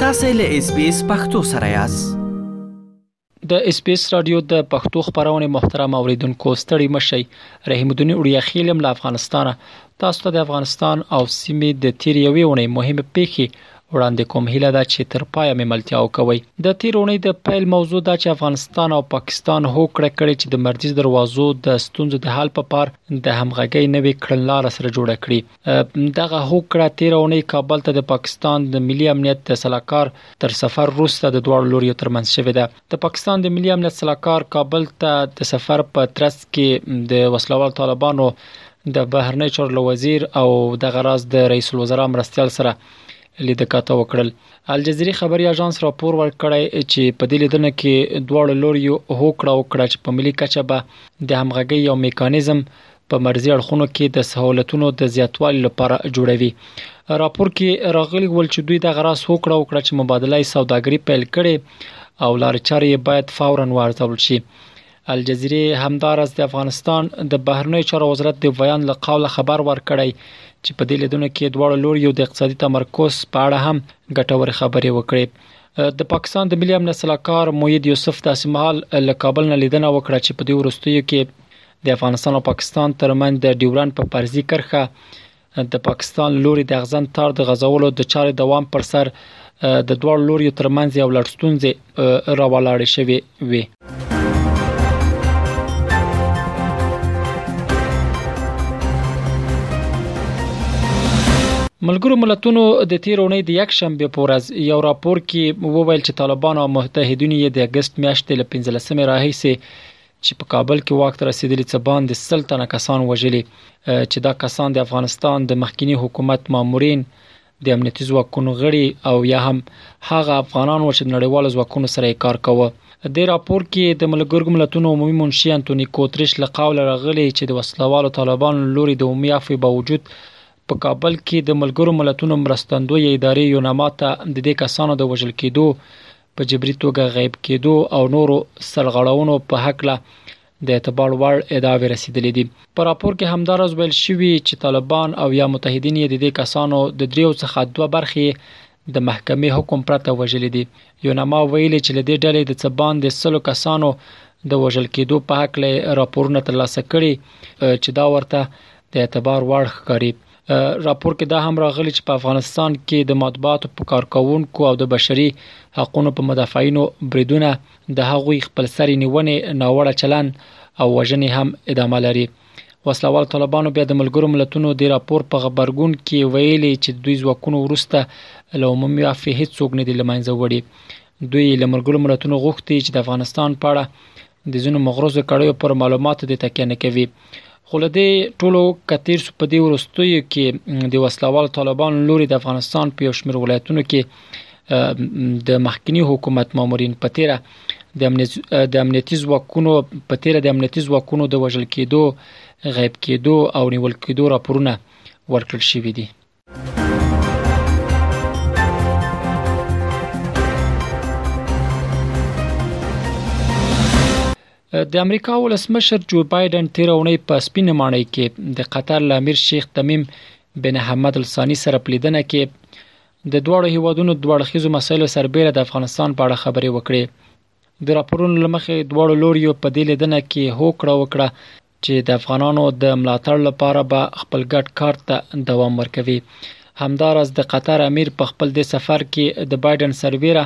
تاسو له اس بي اس پختو سره یاست د اس بي اس رادیو د پښتو خبرونه محترم اوریدونکو ستړي مشي رحیم الدین اوریا خیلم له افغانستانه تاسو ته د افغانستان او سیمې د تیر یوې ونې مهمه پیخي وړاندې کوم هیله ده چې تر پایه مې ملتیا وکوي د تیر اونۍ د پیل موضوع دا چې افغانستان او پاکستان هوکړه کړې چې د مرزي دروازو د ستونزو د حل په پار د همغږۍ نوې کړنلار سره جوړه کړي دغه هوکړه تیر اونۍ کابل ته د پاکستان د ملي امنیت د سلاکار تر سفر وروسته د دوه لوري ترمنځ شوې ده د پاکستان د ملي امنیت سلاکار کابل ته د سفر په ترڅ کې د وسلوال طالبانو د بهرنی چارو وزیر او د غراز د رئیس الوزرا مرستيال سره لیده کاته وکړل الجزیري خبري اژانس راپور ورکړی چې په دې لیدنه کې دواړو لوریو هوکړه وکړه چې په ملي کچه به د همغږي یو میکانیزم په مرزي اړخونو کې د سہولتونو د زیاتوالي لپاره جوړوي راپور کې راغلي ول چې دوی د غراس هوکړه وکړه چې مبادله سوداګري پیل کړي او لارې چارې باید فورا وارزول شي الجزیرې همدارس د افغانستان د بهرنیو چارو وزارت د ویاند له قوله خبر ورکړی چې په دې لیدنو کې دواړو لوریو د اقتصادي تمرکز په اړه هم ګټورې خبرې وکړې د پاکستان د ملي امنیت سلاکار موید یوسف داسې مهال له کابل نه لیدنه وکړه چې په دې وروستیو کې د افغانستان او پاکستان ترمنځ د ډیورند په فرضي کرخه د پاکستان لوري د غزن تار د غزولو د چارې دوام پر سر د دوړ لوري ترمنځ یو لړستونځي راولاړې شوې وي ملګرو ملتونو د تیر اونۍ د یک شنبه په ورځ یو راپور کې وویل چې طالبان او متحدین یې د اگست میاشتې له 15مې راهیسې چې په کابل کې واک ته رسیدلی څه باندې سل تنه کسان وژلي چې دا کسان د افغانستان د مخکینی حکومت مامورین د امنیتي ځواکونو غړي او یا هم هغه افغانان و چې د نړیوالو ځواکونو سره یې کار کاوه د راپور کې د ملګرو ملتونو عمومي منشي انټونی کوتریش له قوله راغلی چې د وسلوالو طالبانو لوري د عمومي عفوې باوجود په کابل کې د ملګرو ملتونو مرستندوی ادارې یوناما ته د دې کسانو د وژل کېدو په جبري توګه غیب کېدو او نورو سرغړونو په هکله د اعتبار وړ ادعاوې رسیدلې دي. په راپور کې همداراز ویل شوي چې طالبان او یا متحدین یې د دې کسانو د دریو څخه دوه برخې یې د محکمې حکم پرته وژلي دي. یوناما ویلي چې له دې ډلې د څه باندې سلو کسانو د وژل کېدو په هکله یې راپورونه ترلاسه کړي چې دا ورته د اعتبار وړ ښکاري. راپور کې دا هم راغلي چې په افغانستان کې د مطبوعاتو په کارکونکو او د بشري حقوقو په مدافعینو بریدونه د هغوی خپل سری نیونه ناوړه چلن او وژنې هم ادامه لري وسلوال طالبانو بیا د ملګرو ملتونو د راپور په خبرګون کې ویلي چې دوی ځواکونو ورسته له عمومي عفوې هیڅوک نه دی لمنځه وړي دوی له ملګرو ملتونو غوښتي چې د افغانستان په اړه د ځینو مغروزو کړیو پر معلوماتو د تکیه نه کوي خو له دې ټولو کتیر سو په دې ورستوي کې د وسلوال طالبان لوري د افغانستان په یو شمېر ولایتونو کې د مخکنی حکومت مامورین په تیره د امنیت د امنیتي ځواکونو په تیره د امنیتي ځواکونو د وژل کېدو غیب کېدو او نیول کېدو راپورونه ورکړل شوې دي د امریکا ولسمشر جو بایدن تیر اونۍ په سپینه ماڼۍ کې د قطر له امیر شیخ تمیم بن حمد الثانی سره پلیدنه کې د دواړو هیوادونو دواړخیزو مسایلو سربېره د افغانستان په اړه خبرې وکړې د راپورونو لمخې دواړو لوریو په دې لیدنه کې هوکړه وکړه چې د افغانانو د ملاتړ لپاره به خپل ګډ کار ته دوام ورکوي همدارس د قطر امیر په خپل د سفر کې د بایدن سربیره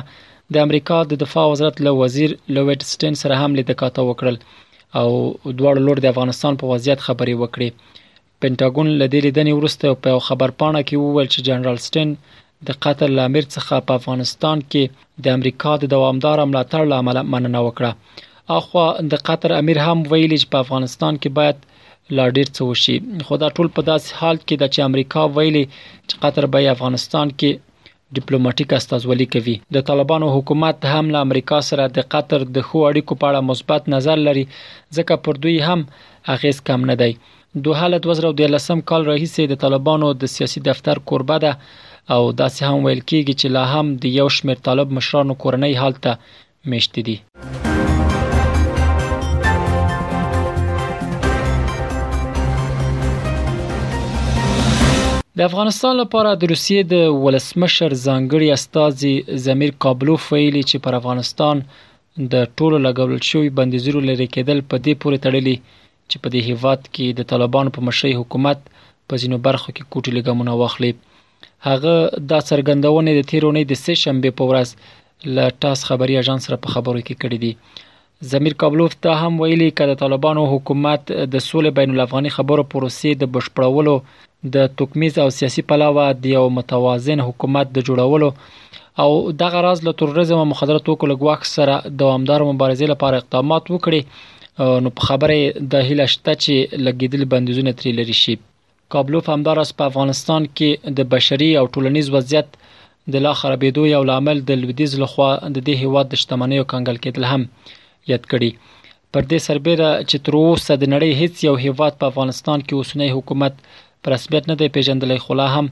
د امریکا د دفاع وزارت له وزیر لوید سټین سره هم لیده کاته وکړل او دواړو لور د افغانستان په وضعیت خبرې وکړې پنټاګون له دې لیدنې وروسته په یو خبرپاڼه کې وویل چې جنرال سټین د قطر له امیر څخه په افغانستان کې د امریکا د دوامدار ملاتړ له امله مننه وکړه اخوا د قطر امیر هم ویلي چې په افغانستان کې باید لا ډیر څه وشي خو دا ټول په داسې حال کې ده چې امریکا ویلي چې قطر به افغانستان کې ډیپلوماټیک استازولي کوي د طالبانو حکومت هم له امریکا سره د قطر د خو اړیکو په اړه مثبت نظر لري ځکه پر دوی هم اغیز کم نه دی دوحه له دوه زره او دیارلسم کال راهیسې د طالبانو د سیاسي دفتر کوربه ده او داسې هم ویل کېږي چې لا هم د یو شمېر طالب مشرانو کورنۍ هلته میشتې دي. د افغانستان لپاره د روسیې د ولسمشر ځانګړي استاذي زمیر کابلوف ویلي چې پر افغانستان د ټولو لګول شوی بندیزونو لرې کېدل په دې پورې تړلي چې په دې هیواد کې د طالبانو په مشرۍ حکومت په ځینو برخو کې کوټي لګمونه واخلي هغه دا څرګندونه د تیرونې د سه شنبه په ورځ له ټاس خبري اژانس سره په خبرو کې کړې دي زمیر کابلوف دا هم ویلي کړه د طالبانو حکومت د سولې بین الافغاني خبرو پروسې د بشپړولو د توکمیز او سیاسي پلوه د یو متوازن حکومت د جوړولو او دغه راز له تروریزم او مخدره توکو له ګواښ سره دوامدار مبارزې لپاره اقدامات وکړي نو په خبره د هیله شته چې لګیدلي بندیزونه ترې لري شي کابلوف همداراز په افغانستان کې د بشري او ټولنیز وضعیت د لا خرابېدو یو لامل د لویدیز لخوا د دې هیواد د شتمنیو کنګل کېدل هم یاد کړي پر دې سربېره چې تر اوسه د نړۍ هیڅ یو هیواد په افغانستان کې اوسنی حکومت په رسمیت نه دی پیژندلی خو لا هم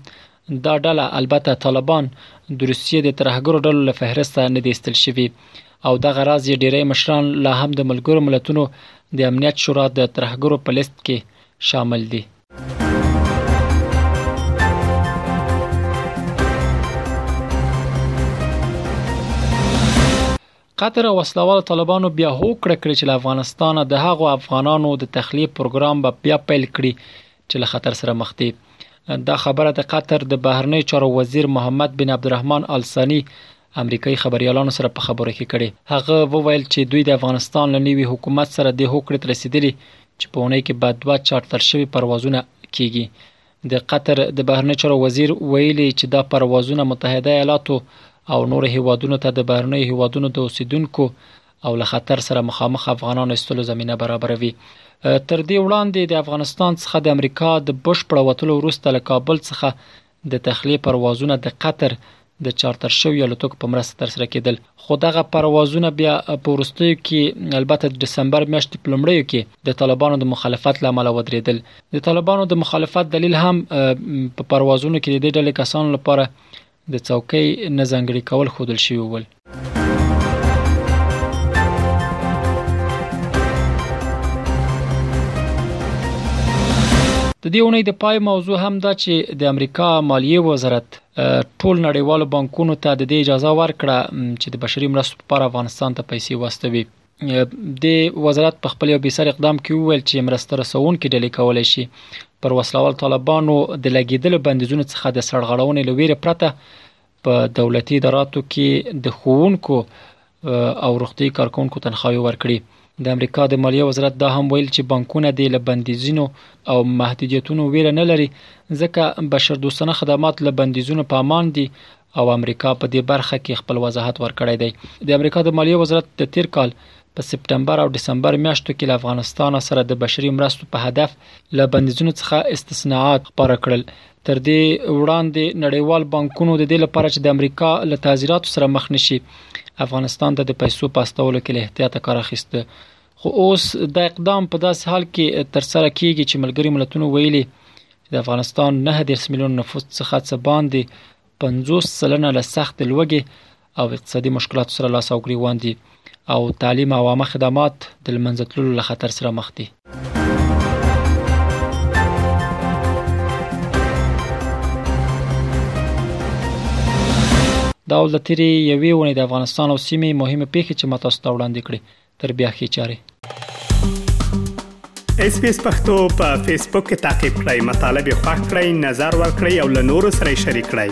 دا ډله البته طالبان د روسیې د ترهګرو ډلو له فهرسته نه دي ایستل شوي او دغه راز یې ډیری مشران لا هم د ملګرو ملتونو د امنیت شورا د ترهګرو په لیست کې شامل دي. قطر او وسله والو طالبانو بیا هوکړه کړې چې له افغانستانه د هغو افغانانو د تخلیې پروګرام به بیا پیل کړي چې له خطر سره مخ دي دا خبره د قطر د بهرنیو چارو وزیر محمد بن عبدالرحمن الثاني امریکایي خبريالانو سره په خبرو کې کړي هغه وویل چې دوی د افغانستان له نوي حکومت سره د هوکړې تر رسیدلي چې په اونۍ کې به دوه چارتر شوي پروازونه کیږي د قطر د بهرنیو چارو وزیر ویلي چې دا پروازونه متحده ایالاتو او نور هیوادونو ته د بهرنیو هیوادونو د اوسیدونکو او له خطر سره مخامخ افغانان استلو زمينه برابروي تر دې وړاندې د افغانستان څخه د امریکا د بشپړ وتلو وروسته له کابل څخه د تخلیه پروازونه د قطر د چارتر شوی الوتکو په مرسته ترسره کېدل خو دغه پروازونه بیا په ورستیو کې البته د دسمبر میاشتې په لومړیو کې د طالبانو د مخالفت لامل ودرېدل د طالبانو د مخالفت دلیل هم په پروازونو کې د دې ډلې کسانو لپاره د څوکۍ نه ځنګړي کول خودل شوی ول د دې اونۍ د پای موضوع هم دا چې د امریکا مالیه وزارت ټول نړیوالو بانکونو ته د دې اجازه ورکړه چې د بشري مرستو لپاره افغانستان ته پیسې واستوي د وزارت په خپل یو بیسر اقدام کې وویل چې مرسته رسونکې ډلې کولای شي پر وسلوال طالبانو د لګیدلو بندیزونو څخه د سرغړونې لویره پرته په دولتي اداراتو کې د ښوونکو او روغتي کارکونکو تنخواوي ورکړي د امریکا د مالیه وزارت دا هم ویل چې بانکونه د لبندیزونو او محدودیتونو ویره نه لري ځکه بشر دوستانه خدمات لبندیزونو په امان دي او امریکا په دې برخه کې خپل وضاحت ورکړی دی د امریکا د مالیه وزارت د تیر کال په سپټمبر او دسمبر میاشتو کې له افغانستان سره د بشري مرستو په هدف له بندیزونو څخه استثناات خبره کړل تر دې وړاندې نړیوال بانکونو د دې لپاره چې د امریکا له تعزیراتو سره مخ نشي افغانستان ته د پیسو پاستولو کې له احتیاط کار اخیسته خو اوس دا اقدام په داسې حال کې تر سره کیږي چې ملګری ملتونو ویلي د افغانستان 19 میلیون نفوس څخه څه باندې پنځوس سلنه له سخت لوږې او اقتصادي مشکلاتو سره لاس او ګریوان دي او تعلیم او عامه خدمات د لمنځه تللو له خطر سره مخ دي دا ول د تیرې یوې ونې د افغانستان او سیمې مهمه پیښه چې متاسو ته وړاندې کړې تر بیا ښې چارې اس پی اس پختو په فیسبوک کې تا کې پلی مطلب یو فاک کړئ نظر ور کړئ او له نورو سره شریک کړئ